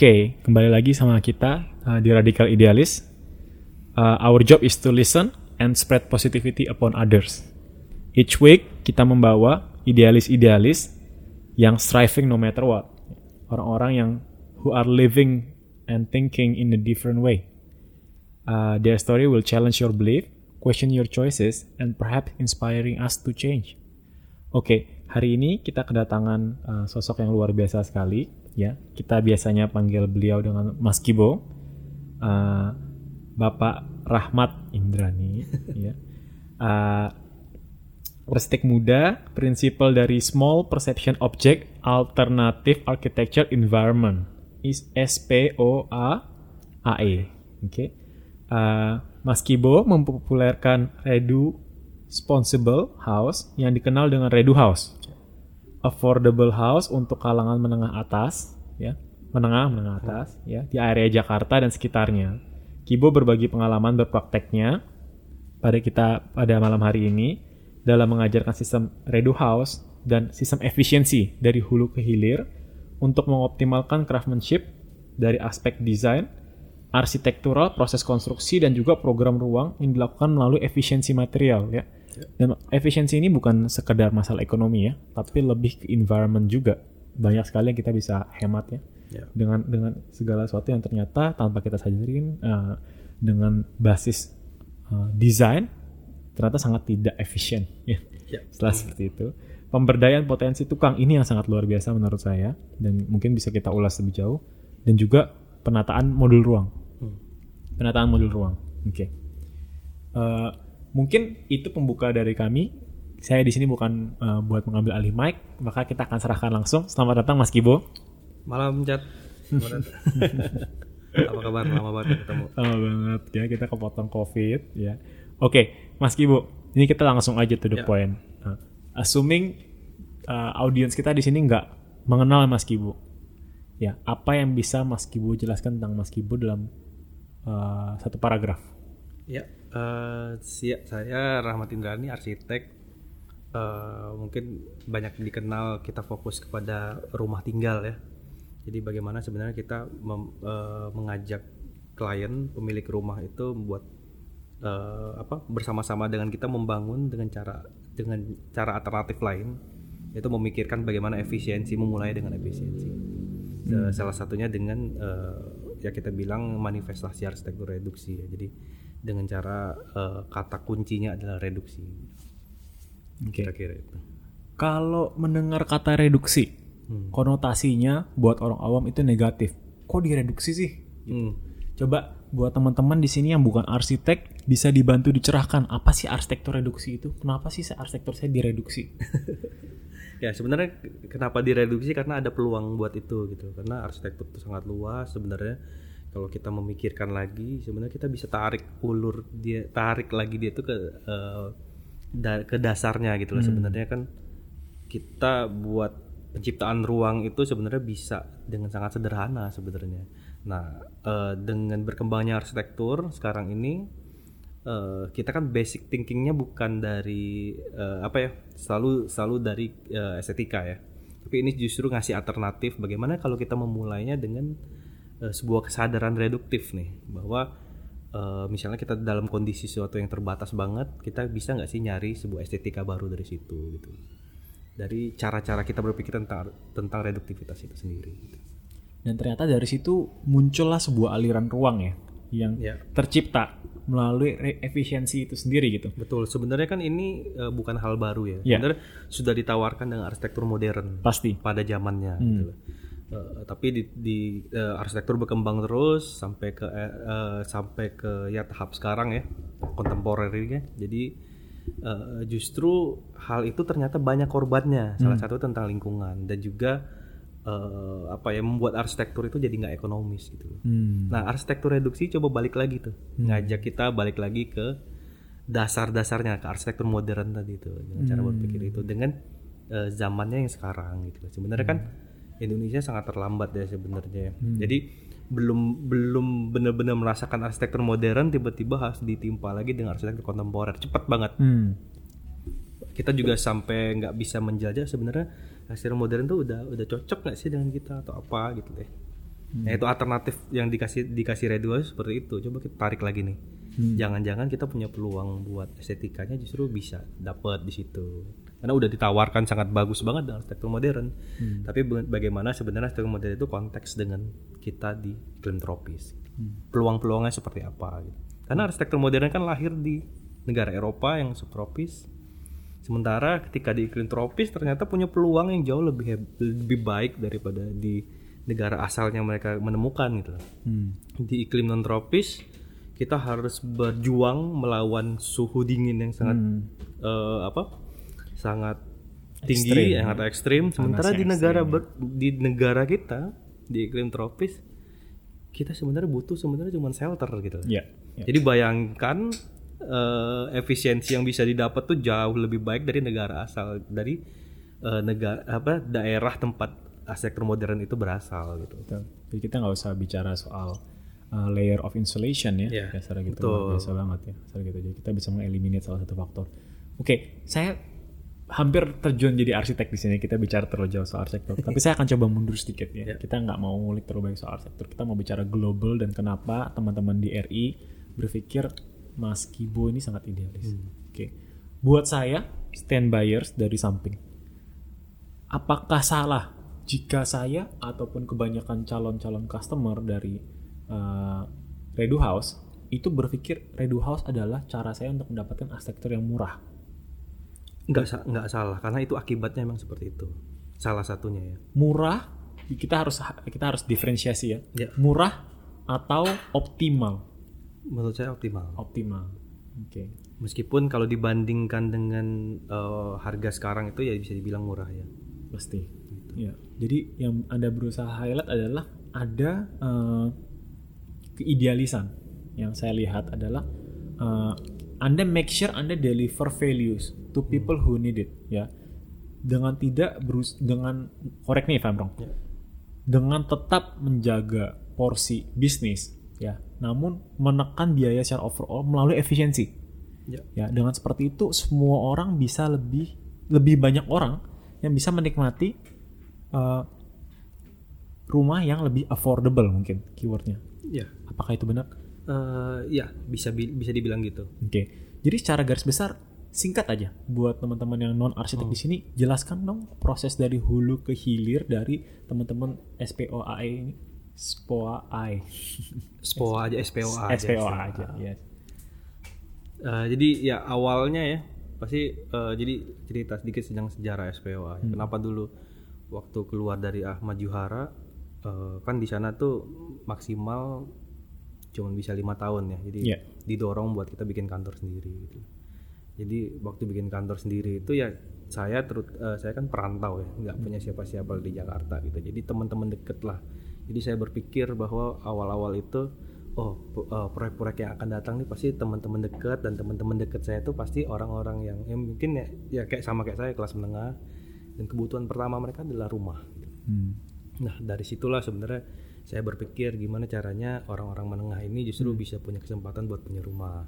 Oke, kembali lagi sama kita uh, di Radical Idealis. Uh, our job is to listen and spread positivity upon others. Each week kita membawa idealis-idealis yang striving no matter what. Orang-orang yang who are living and thinking in a different way. Uh, their story will challenge your belief, question your choices, and perhaps inspiring us to change. Oke, hari ini kita kedatangan uh, sosok yang luar biasa sekali. Ya, kita biasanya panggil beliau dengan Mas Kibo, uh, Bapak Rahmat Indrani. ya, uh, arsitek muda, prinsipal dari Small Perception Object Alternative Architecture Environment, is SPOA AE. Oke. Okay. Uh, Mas Kibo mempopulerkan Redu Responsible House yang dikenal dengan Redu House. Affordable house untuk kalangan menengah atas, ya, menengah menengah atas, ya, di area Jakarta dan sekitarnya. Kibo berbagi pengalaman berprakteknya pada kita pada malam hari ini dalam mengajarkan sistem Redu House dan sistem efisiensi dari hulu ke hilir untuk mengoptimalkan craftsmanship dari aspek desain, arsitektural, proses konstruksi dan juga program ruang yang dilakukan melalui efisiensi material ya. Dan efisiensi ini bukan sekedar masalah ekonomi ya, tapi lebih ke environment juga. Banyak sekali yang kita bisa hemat ya. Ya. Dengan dengan segala sesuatu yang ternyata tanpa kita sadarin uh, dengan basis uh, desain ternyata sangat tidak efisien ya. Ya. Setelah seperti itu, pemberdayaan potensi tukang ini yang sangat luar biasa menurut saya dan mungkin bisa kita ulas lebih jauh dan juga penataan modul ruang. Hmm. Penataan modul ruang. Oke. Eh, mungkin itu pembuka dari kami. Saya di sini bukan eh, buat mengambil alih mic, maka kita akan serahkan langsung. Selamat datang Mas Kibo. Malam datang. Apa kabar? Lama banget ketemu. Lama banget ya kita kepotong covid ya. Oke, Mas Kibo, ini kita langsung aja to the Ya. point. Nah, assuming uh, audiens kita di sini nggak mengenal Mas Kibo, ya apa yang bisa Mas Kibo jelaskan tentang Mas Kibo dalam uh, satu paragraf? Ya, siap. Saya Rahmat Indrani, arsitek. Eh, mungkin banyak dikenal kita fokus kepada rumah tinggal ya. Jadi bagaimana sebenarnya kita mem- eh, mengajak klien pemilik rumah itu buat eh, apa bersama-sama dengan kita membangun dengan cara dengan cara alternatif lain yaitu memikirkan bagaimana efisiensi memulai dengan efisiensi. Eh, Salah satunya dengan eh, ya kita bilang manifestasi arsitektur reduksi ya. Jadi dengan cara eh, kata kuncinya adalah reduksi. Oke. Kira-kira itu. Kalau mendengar kata reduksi, Hmm. konotasinya buat orang awam itu negatif. Kok direduksi sih? Hmm. Coba buat teman-teman di sini yang bukan arsitek bisa dibantu dicerahkan apa sih arsitektur reduksi itu? Kenapa sih arsitektur saya direduksi? Ya sebenarnya kenapa direduksi karena ada peluang buat itu gitu. Karena arsitektur itu sangat luas sebenarnya. Kalau kita memikirkan lagi, sebenarnya kita bisa tarik ulur dia, tarik lagi dia itu ke eh, da- ke dasarnya gitu loh. Sebenarnya kan kita buat penciptaan ruang itu sebenarnya bisa dengan sangat sederhana sebenarnya. Nah, eh, dengan berkembangnya arsitektur sekarang ini eh, kita kan basic thinkingnya bukan dari eh, apa ya selalu selalu dari eh, estetika ya tapi ini justru ngasih alternatif bagaimana kalau kita memulainya dengan eh, sebuah kesadaran reduktif nih bahwa eh, misalnya kita dalam kondisi sesuatu yang terbatas banget kita bisa nggak sih nyari sebuah estetika baru dari situ gitu dari cara-cara kita berpikir tentang tentang reduktivitas itu sendiri gitu. Dan ternyata dari situ muncullah sebuah aliran ruang ya yang Ya. tercipta melalui efisiensi itu sendiri gitu. Betul, sebenarnya kan ini eh, bukan hal baru ya. Ya. Sebenarnya sudah ditawarkan dengan arsitektur modern Pasti. pada zamannya. gitu loh. Eh, tapi di, di, eh, arsitektur berkembang terus sampai ke eh, sampai ke ya tahap sekarang ya kontemporer ini ya. Jadi eh, justru hal itu ternyata banyak korbannya. Salah satu tentang lingkungan dan juga eh, apa ya membuat arsitektur itu jadi nggak ekonomis gitu. Hmm. Nah, arsitektur reduksi coba balik lagi tuh. Ngajak kita balik lagi ke dasar-dasarnya ke arsitektur modern tadi itu dengan cara berpikir itu dengan eh, zamannya yang sekarang gitu. Sebenarnya kan Indonesia sangat terlambat ya sebenarnya. Jadi belum belum benar-benar merasakan arsitektur modern tiba-tiba harus ditimpa lagi dengan arsitektur kontemporer. Cepat banget. Hmm. Kita juga sampai nggak bisa menjajah sebenarnya arsitektur modern tuh udah udah cocok nggak sih dengan kita atau apa gitu deh. Nah, itu alternatif yang dikasih dikasih Redua seperti itu. Coba kita tarik lagi nih. Jangan-jangan kita punya peluang buat estetikanya justru bisa dapat di situ. Karena udah ditawarkan sangat bagus banget dengan arsitektur modern. Tapi ba- bagaimana sebenarnya arsitektur modern itu konteks dengan kita di iklim tropis. Peluang-peluangnya seperti apa gitu. Karena arsitektur modern kan lahir di negara Eropa yang subtropis. Sementara ketika di iklim tropis ternyata punya peluang yang jauh lebih lebih baik daripada di negara asalnya mereka menemukan gitu. Hmm. Di iklim non tropis kita harus berjuang melawan suhu dingin yang sangat eh, apa? sangat tinggi, Ekstrim, yang sangat ekstrim. Sementara di negara ber- di negara kita di iklim tropis kita sebenarnya butuh sebenarnya cuma shelter gitu. Ya. ya. Jadi bayangkan eh, efisiensi yang bisa didapat tuh jauh lebih baik dari negara asal dari eh, negara apa daerah tempat arsitektur modern itu berasal gitu. Betul. Jadi kita nggak usah bicara soal uh, layer of insulation ya, Iya, dasar gitu betul. biasa banget ya, dasar gitu. Jadi kita bisa mengeliminate salah satu faktor. Oke, saya hampir terjun jadi arsitek di sini. Kita bicara terlalu jauh soal arsitektur, tapi saya akan coba mundur sedikit ya. Iya. Kita nggak mau ngulik terlalu banyak soal arsitektur. Kita mau bicara global dan kenapa teman-teman di RI berpikir Mas Kibo ini sangat idealis. Hmm. Oke, buat saya stand buyers dari samping apakah salah jika saya ataupun kebanyakan calon-calon customer dari uh, Redu House itu berpikir Redu House adalah cara saya untuk mendapatkan arsitektur yang murah. Nggak sa- nggak salah karena itu akibatnya memang seperti itu. Salah satunya ya. Murah kita harus kita harus diferensiasi ya. Ya. Murah atau optimal? Menurut saya optimal. Optimal. Oke. Meskipun kalau dibandingkan dengan eh, harga sekarang itu ya bisa dibilang murah ya. Pasti. Ya. Jadi yang Anda berusaha highlight adalah ada eh, keidealisan. Yang saya lihat adalah eh, Anda make sure Anda deliver values to people who need it, ya. Dengan tidak berus dengan correct me if I'm wrong. Ya. Dengan tetap menjaga porsi bisnis, ya. Namun menekan biaya secara overall melalui efisiensi. Ya. Ya, dengan seperti itu semua orang bisa lebih lebih banyak orang yang bisa menikmati uh, rumah yang lebih affordable mungkin keywordnya. Ya. Apakah itu benar? Eh, ya bisa bi- bisa dibilang gitu. Oke. Jadi secara garis besar singkat aja buat teman-teman yang non arsitek di sini jelaskan dong proses dari hulu ke hilir dari teman-teman SPOAE ini. SPOAE. SPOA aja, SPOA aja. SPOA aja. Yes. Eh, jadi ya awalnya ya pasti eh, jadi cerita sedikit tentang sejarah SPOA. Hmm. Kenapa dulu waktu keluar dari Ahmad Juhara eh, kan di sana tuh maksimal cuman bisa lima tahun ya. Jadi Iya. didorong buat kita bikin kantor sendiri gitu. Jadi waktu bikin kantor sendiri itu ya saya terus eh, saya kan perantau ya, nggak punya siapa-siapa di Jakarta gitu. Jadi teman-teman deket lah. Jadi saya berpikir bahwa awal-awal itu oh eh, proyek-proyek yang akan datang nih pasti teman-teman dekat dan teman-teman dekat saya itu pasti orang-orang yang, yang mungkin ya, ya kayak sama kayak saya kelas menengah dan kebutuhan pertama mereka adalah rumah. Hmm. Nah dari situlah sebenarnya saya berpikir gimana caranya orang-orang menengah ini justru bisa punya kesempatan buat punya rumah.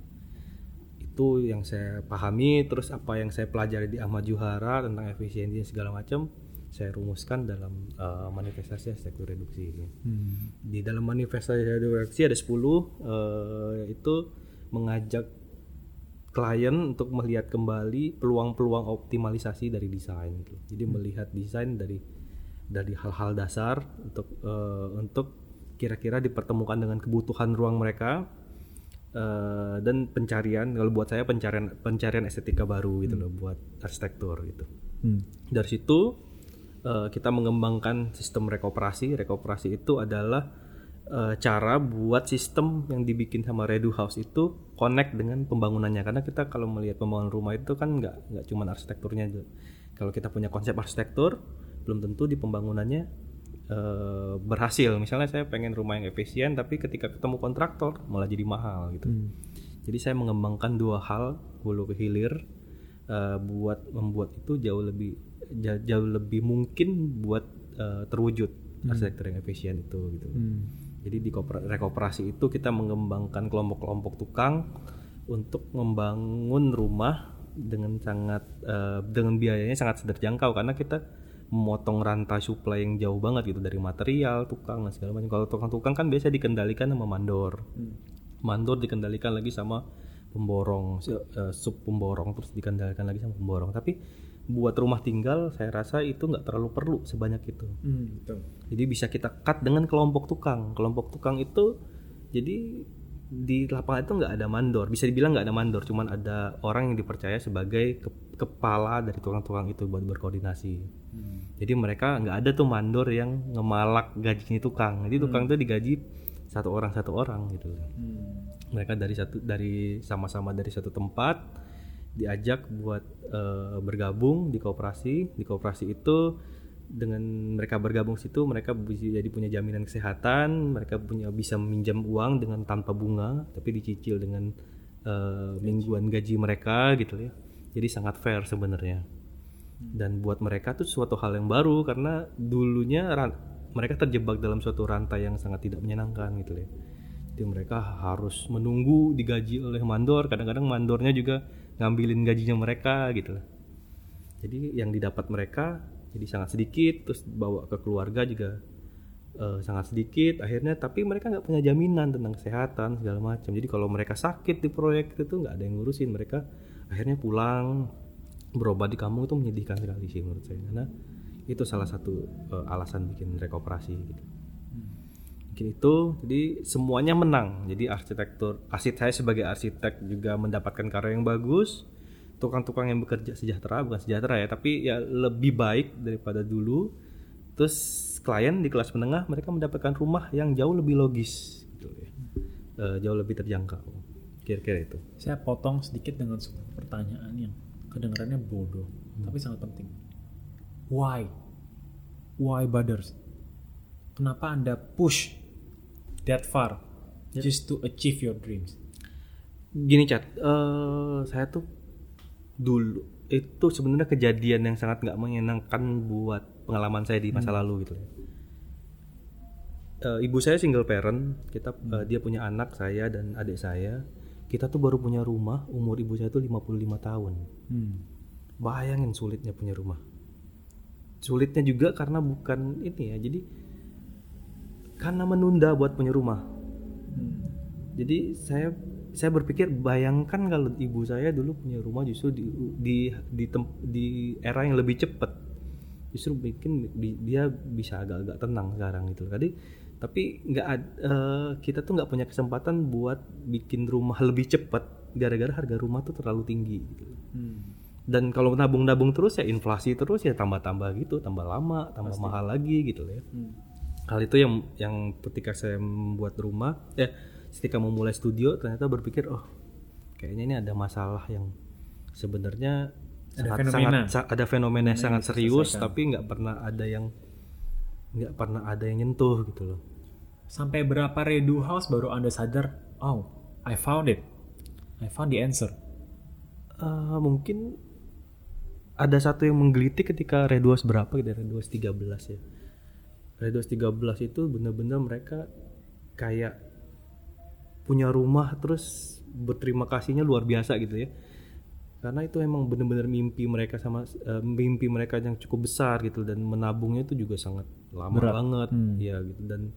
Itu yang saya pahami, terus apa yang saya pelajari di Ahmad Juhara tentang efisiensi segala macam, saya rumuskan dalam eh, manifestasi arsitektur reduksi ini. Hmm. Di dalam manifestasi reduksi ada 10 eh, itu mengajak klien untuk melihat kembali peluang-peluang optimalisasi dari desain gitu. Jadi melihat desain dari dari hal-hal dasar untuk eh, untuk kira-kira dipertemukan dengan kebutuhan ruang mereka eh, dan pencarian kalau buat saya pencarian pencarian estetika baru gitu loh buat arsitektur gitu. Hmm. Dari situ eh, kita mengembangkan sistem rekuperasi. Rekuperasi itu adalah eh, cara buat sistem yang dibikin sama Redu House itu connect dengan pembangunannya. Karena kita kalau melihat pembangunan rumah itu kan nggak nggak cuma arsitekturnya aja. Kalau kita punya konsep arsitektur, belum tentu di pembangunannya eh, berhasil. Misalnya saya pengen rumah yang efisien, tapi ketika ketemu kontraktor malah jadi mahal gitu. Hmm. Jadi saya mengembangkan dua hal hulu ke hilir eh, buat membuat itu jauh lebih ja- jauh lebih mungkin buat eh, terwujud arsitektur yang efisien itu gitu. Hmm. Jadi di rekoperasi itu kita mengembangkan kelompok-kelompok tukang untuk membangun rumah dengan sangat eh, dengan biayanya sangat terjangkau karena kita memotong rantai supply yang jauh banget gitu dari material, tukang dan segala macam. Kalau tukang-tukang kan biasa dikendalikan sama mandor. Mandor dikendalikan lagi sama pemborong, eh, sub pemborong terus dikendalikan lagi sama pemborong. Tapi buat rumah tinggal saya rasa itu nggak terlalu perlu sebanyak itu. Hmm, betul. Jadi bisa kita cut dengan kelompok tukang. Kelompok tukang itu jadi di lapangan itu nggak ada mandor. Bisa dibilang nggak ada mandor, cuman ada orang yang dipercaya sebagai ke- kepala dari tukang-tukang itu buat berkoordinasi. Jadi mereka nggak ada tuh mandor yang ngemalak gajinya tukang. Jadi tukang itu digaji satu orang satu orang gitu. Mereka dari satu dari sama-sama dari satu tempat diajak buat eh, bergabung di koperasi. Di koperasi itu dengan mereka bergabung situ mereka bisa jadi punya jaminan kesehatan, mereka punya bisa meminjam uang dengan tanpa bunga tapi dicicil dengan eh, mingguan gaji mereka gitu ya. Jadi sangat fair sebenarnya. Dan buat mereka tuh suatu hal yang baru karena dulunya mereka terjebak dalam suatu rantai yang sangat tidak menyenangkan gitu ya. Jadi mereka harus menunggu digaji oleh mandor, kadang-kadang mandornya juga ngambilin gajinya mereka gitu. Jadi yang didapat mereka jadi sangat sedikit, terus bawa ke keluarga juga eh, sangat sedikit. Akhirnya tapi mereka nggak punya jaminan tentang kesehatan segala macam. Jadi kalau mereka sakit di proyek itu nggak ada yang ngurusin. Mereka akhirnya pulang berobat di kampung itu menyedihkan sekali sih menurut saya karena itu salah satu eh, alasan bikin rekoperasi gitu. Mungkin itu jadi semuanya menang. Jadi arsitektur arsitek saya sebagai arsitek juga mendapatkan karya yang bagus. Tukang-tukang yang bekerja sejahtera bukan sejahtera ya, tapi ya lebih baik daripada dulu. Terus klien di kelas menengah mereka mendapatkan rumah yang jauh lebih logis gitu ya. Eh, jauh lebih terjangkau. Kira-kira itu. Saya potong sedikit dengan sebuah pertanyaan yang kedengarannya bodoh, tapi sangat penting. Why? Why brothers? Kenapa Anda push that far just to achieve your dreams? Gini cat, eh, saya tuh dulu itu sebenarnya kejadian yang sangat nggak menyenangkan buat pengalaman saya di masa lalu gitu. Eh, ibu saya single parent, kita eh, dia punya anak saya dan adik saya. Kita tuh baru punya rumah, umur ibu saya tuh 55 tahun. Hmm. Bayangin sulitnya punya rumah. Sulitnya juga karena bukan ini ya, jadi karena menunda buat punya rumah. Jadi saya saya berpikir bayangkan kalau ibu saya dulu punya rumah justru di di di, tem- di era yang lebih cepat. Justru bikin bi- dia bisa agak-agak tenang sekarang gitu. Tadi tapi nggak eh, kita tuh nggak punya kesempatan buat bikin rumah lebih cepat gara-gara harga rumah tuh terlalu tinggi gitu. Dan kalau nabung-nabung terus ya inflasi terus ya tambah-tambah gitu, tambah lama, tambah mahal lagi gitu ya hal itu yang yang ketika saya membuat rumah ya ketika memulai studio ternyata berpikir oh kayaknya ini ada masalah yang sebenarnya Ada sangat, fenomena. sangat- sa- ada fenomena yang sangat serius tapi nggak pernah ada yang nggak pernah ada yang nyentuh gitu loh Sampai berapa redo house baru Anda sadar, oh, I found it. I found the answer. Eh, mungkin ada satu yang menggelitik ketika Reduas berapa gitu Reduas 13 ya Reduas 13 itu benar-benar mereka kayak punya rumah terus berterima kasihnya luar biasa gitu ya. Karena itu emang benar-benar mimpi mereka sama eh, mimpi mereka yang cukup besar gitu dan menabungnya itu juga sangat lama banget. Ya gitu. Dan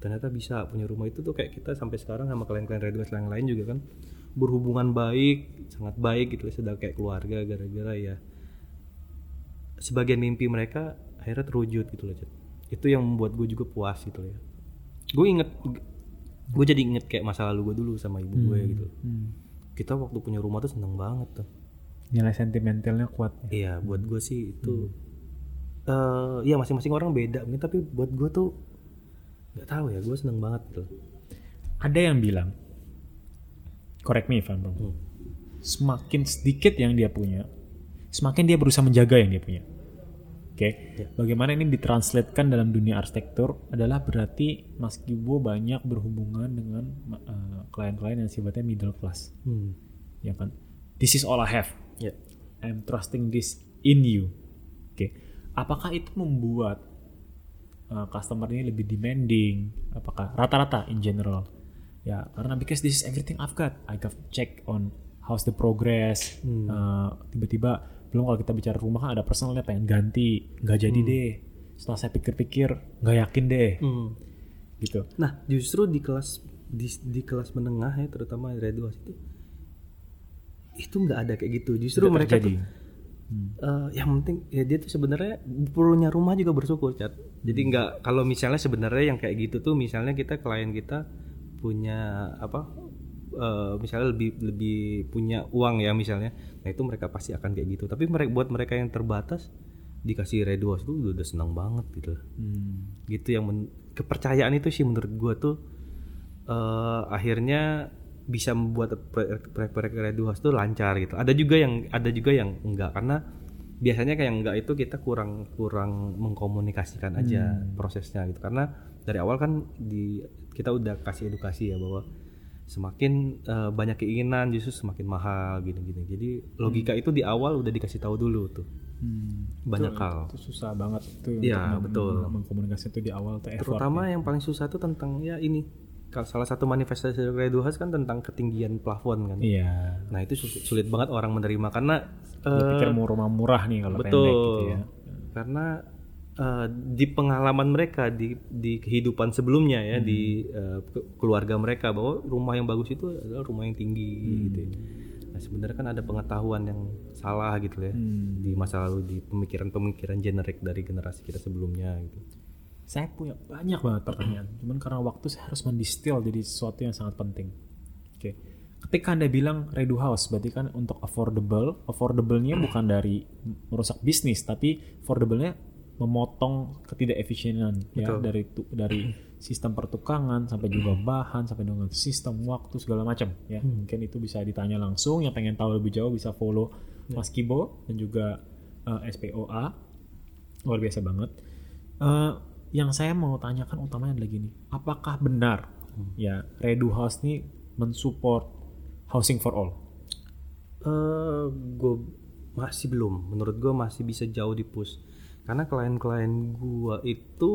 ternyata bisa punya rumah itu tuh kayak kita sampai sekarang sama klien-klien Reduas yang lain juga kan berhubungan baik sangat baik gitu ya sudah kayak keluarga gara-gara ya sebagian mimpi mereka akhirnya terwujud gitu loh. Itu yang membuat gue juga puas gitu ya gue inget gue jadi inget kayak masa lalu gue dulu sama ibu gue gitu kita waktu punya rumah tuh seneng banget tuh Nilai sentimentalnya kuat. iya buat gue sih itu eh ya masing-masing orang beda mungkin tapi buat gue tuh nggak tahu ya gue seneng banget gitu Ada yang bilang, correct me if I'm wrong, Hmm. semakin sedikit yang dia punya, semakin dia berusaha menjaga yang dia punya. Oke, bagaimana ini ditranslatekan dalam dunia arsitektur adalah berarti Mas Gibo banyak berhubungan dengan uh, klien-klien yang sifatnya middle class, hmm. ya kan? This is all I have. ya I'm trusting this in you. Oke, apakah itu membuat uh, customer ini lebih demanding? Apakah rata-rata in general? Ya, karena because this is everything I've got. I got check on how's the progress. Uh, tiba-tiba belum kalau kita bicara rumah kan ada personalnya pengen ganti nggak jadi deh setelah saya pikir-pikir nggak yakin deh Hmm. gitu Nah, justru di kelas di, di kelas menengah ya, terutama graduasi itu itu nggak ada kayak gitu. Justru Tidak mereka terjadi. tuh eh, yang penting ya dia tuh sebenarnya punya rumah juga bersyukur, Cat. Jadi nggak kalau misalnya sebenarnya yang kayak gitu tuh misalnya kita klien kita punya apa eh, misalnya lebih lebih punya uang ya misalnya. Nah, itu mereka pasti akan kayak gitu. Tapi mereka buat mereka yang terbatas dikasih reduas itu udah, udah senang banget gitu. Hmm. gitu yang men- kepercayaan itu sih menurut gua tuh eh, akhirnya bisa membuat proyek-proyek reduas tuh lancar gitu. Ada juga yang ada juga yang enggak karena biasanya kayak enggak itu kita kurang kurang mengkomunikasikan aja prosesnya gitu. Karena dari awal kan di kita udah kasih edukasi ya bahwa semakin eh, banyak keinginan justru semakin mahal gini-gini. Jadi logika itu di awal udah dikasih tahu dulu tuh. Hmm. Banyak Itu- hal. itu susah banget tuh Iya, betul. meng- mengkomunikasi itu di awal tuh effort Terutama yang paling susah tuh tentang ya ini. Kalau salah satu manifestasi dari Reduhas kan tentang ketinggian plafon kan. iya Nah itu sulit, banget orang menerima karena eh, pikir mau rumah murah nih kalau betul. pendek gitu ya Karena eh, di pengalaman mereka di di kehidupan sebelumnya ya di eh, ke- keluarga mereka bahwa rumah yang bagus itu adalah rumah yang tinggi gitu. ya. Nah sebenarnya kan ada pengetahuan yang salah gitu ya Hmm. di masa lalu di pemikiran-pemikiran generik dari generasi kita sebelumnya gitu. saya punya banyak banget pertanyaan cuman karena waktu saya harus mendistil jadi sesuatu yang sangat penting oke ketika anda bilang redo house berarti kan untuk affordable affordable-nya bukan dari merusak bisnis tapi affordable-nya memotong ketidakefisienan ya dari tu- dari sistem pertukangan sampai juga bahan sampai dengan sistem waktu segala macam ya. Mungkin itu bisa ditanya langsung. Yang pengen tahu lebih jauh bisa follow Mas Kibo dan juga eh, SPOA luar biasa banget. Eh, yang saya mau tanyakan utamanya adalah gini apakah benar ya Redu House ini mensupport housing for all? Eh gue masih belum. Menurut gue masih bisa jauh di push. Karena klien-klien gue itu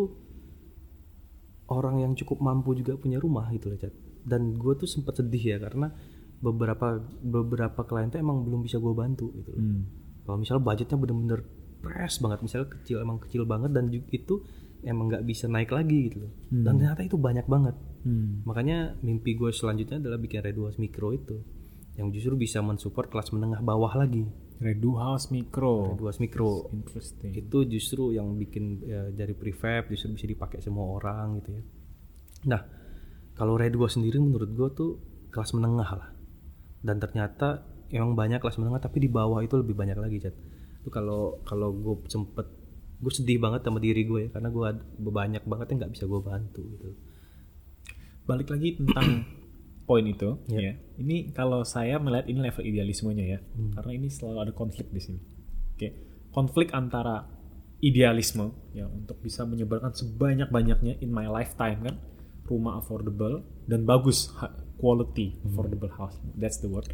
orang yang cukup mampu juga punya rumah gitu loh, Chat. Dan gue tuh sempat sedih ya karena beberapa beberapa klien tuh emang belum bisa gue bantu gitu loh. Hmm. Kalau misalnya budgetnya bener-bener press banget, misalnya kecil emang kecil banget dan juga itu emang nggak bisa naik lagi gitu loh. Dan ternyata itu banyak banget. Hmm. Makanya mimpi gue selanjutnya adalah bikin Reduas Mikro itu yang justru bisa mensupport kelas menengah bawah lagi. Redu House Micro Reduas Mikro interesting itu justru yang bikin ya, dari prefab justru bisa dipakai semua orang gitu ya. Nah, kalau Reduas sendiri menurut gue tuh kelas menengah lah. Dan ternyata emang banyak kelas menengah tapi di bawah itu lebih banyak lagi, Chat. Itu kalau kalau gue sempet gue sedih banget sama diri gue ya karena gue banyak banget yang nggak bisa gue bantu gitu. balik lagi tentang poin itu Ya. ya ini kalau saya melihat ini level idealismenya ya Hmm. karena ini selalu ada konflik di sini oke konflik antara idealisme ya untuk bisa menyebarkan sebanyak banyaknya in my lifetime kan rumah affordable dan bagus quality Hmm. affordable house that's the word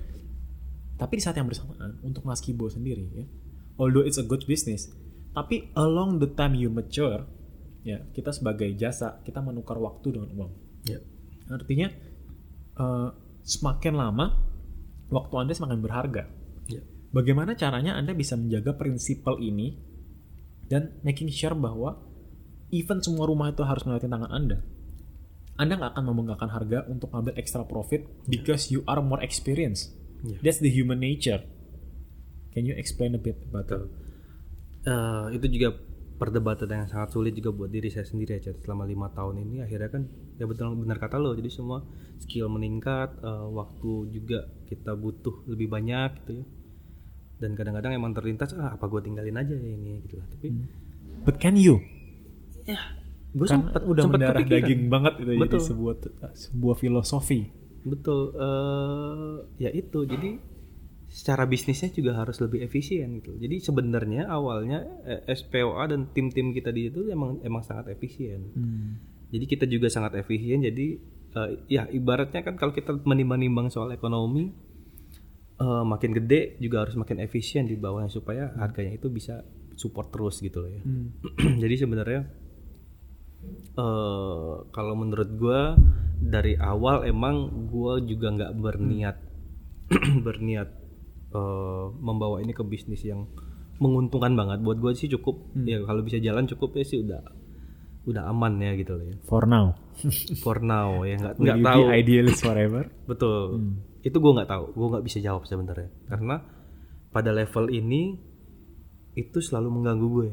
tapi di saat yang bersamaan untuk Mas Kibo sendiri ya although it's a good business tapi along the time you mature ya kita sebagai jasa kita menukar waktu dengan uang Ya. Artinya eh, semakin lama waktu Anda semakin berharga. Ya. Bagaimana caranya Anda bisa menjaga prinsipal ini dan making sure bahwa even semua rumah itu harus melewati tangan Anda. Anda nggak akan membanggakan harga untuk ngambil extra profit because you are more experienced. Ya. That's the human nature. Can you explain a bit about that? Eh, itu juga perdebatan yang sangat sulit juga buat diri saya sendiri ya Chat. selama lima tahun ini akhirnya kan ya betul benar kata lo jadi semua skill meningkat eh, waktu juga kita butuh lebih banyak gitu ya dan kadang-kadang emang terlintas ah apa gue tinggalin aja ya ini gitu lah tapi But can you? ya gue Kan sempat udah sempat mendarah kepikiran. daging banget itu jadi Betul. sebuah sebuah filosofi. betul eh ya itu jadi secara bisnisnya juga harus lebih efisien gitu jadi sebenarnya awalnya eh, SPOA dan tim-tim kita di itu emang emang sangat efisien Hmm. Jadi kita juga sangat efisien. Jadi eh, ya ibaratnya kan kalau kita menimbang-nimbang soal ekonomi, eh, makin gede juga harus makin efisien di bawahnya supaya harganya itu bisa support terus gitu loh ya. Hmm. Jadi sebenarnya eh kalau menurut gua dari awal emang gua juga nggak berniat berniat eh, membawa ini ke bisnis yang menguntungkan banget. Buat gue sih cukup. Ya kalau bisa jalan cukup ya sih udah udah aman ya gitu loh ya. For now. for now ya nggak nggak tahu. be idealist forever? betul. Itu gue nggak tahu. Gue nggak bisa jawab sebenarnya. Karena pada level ini itu selalu mengganggu gue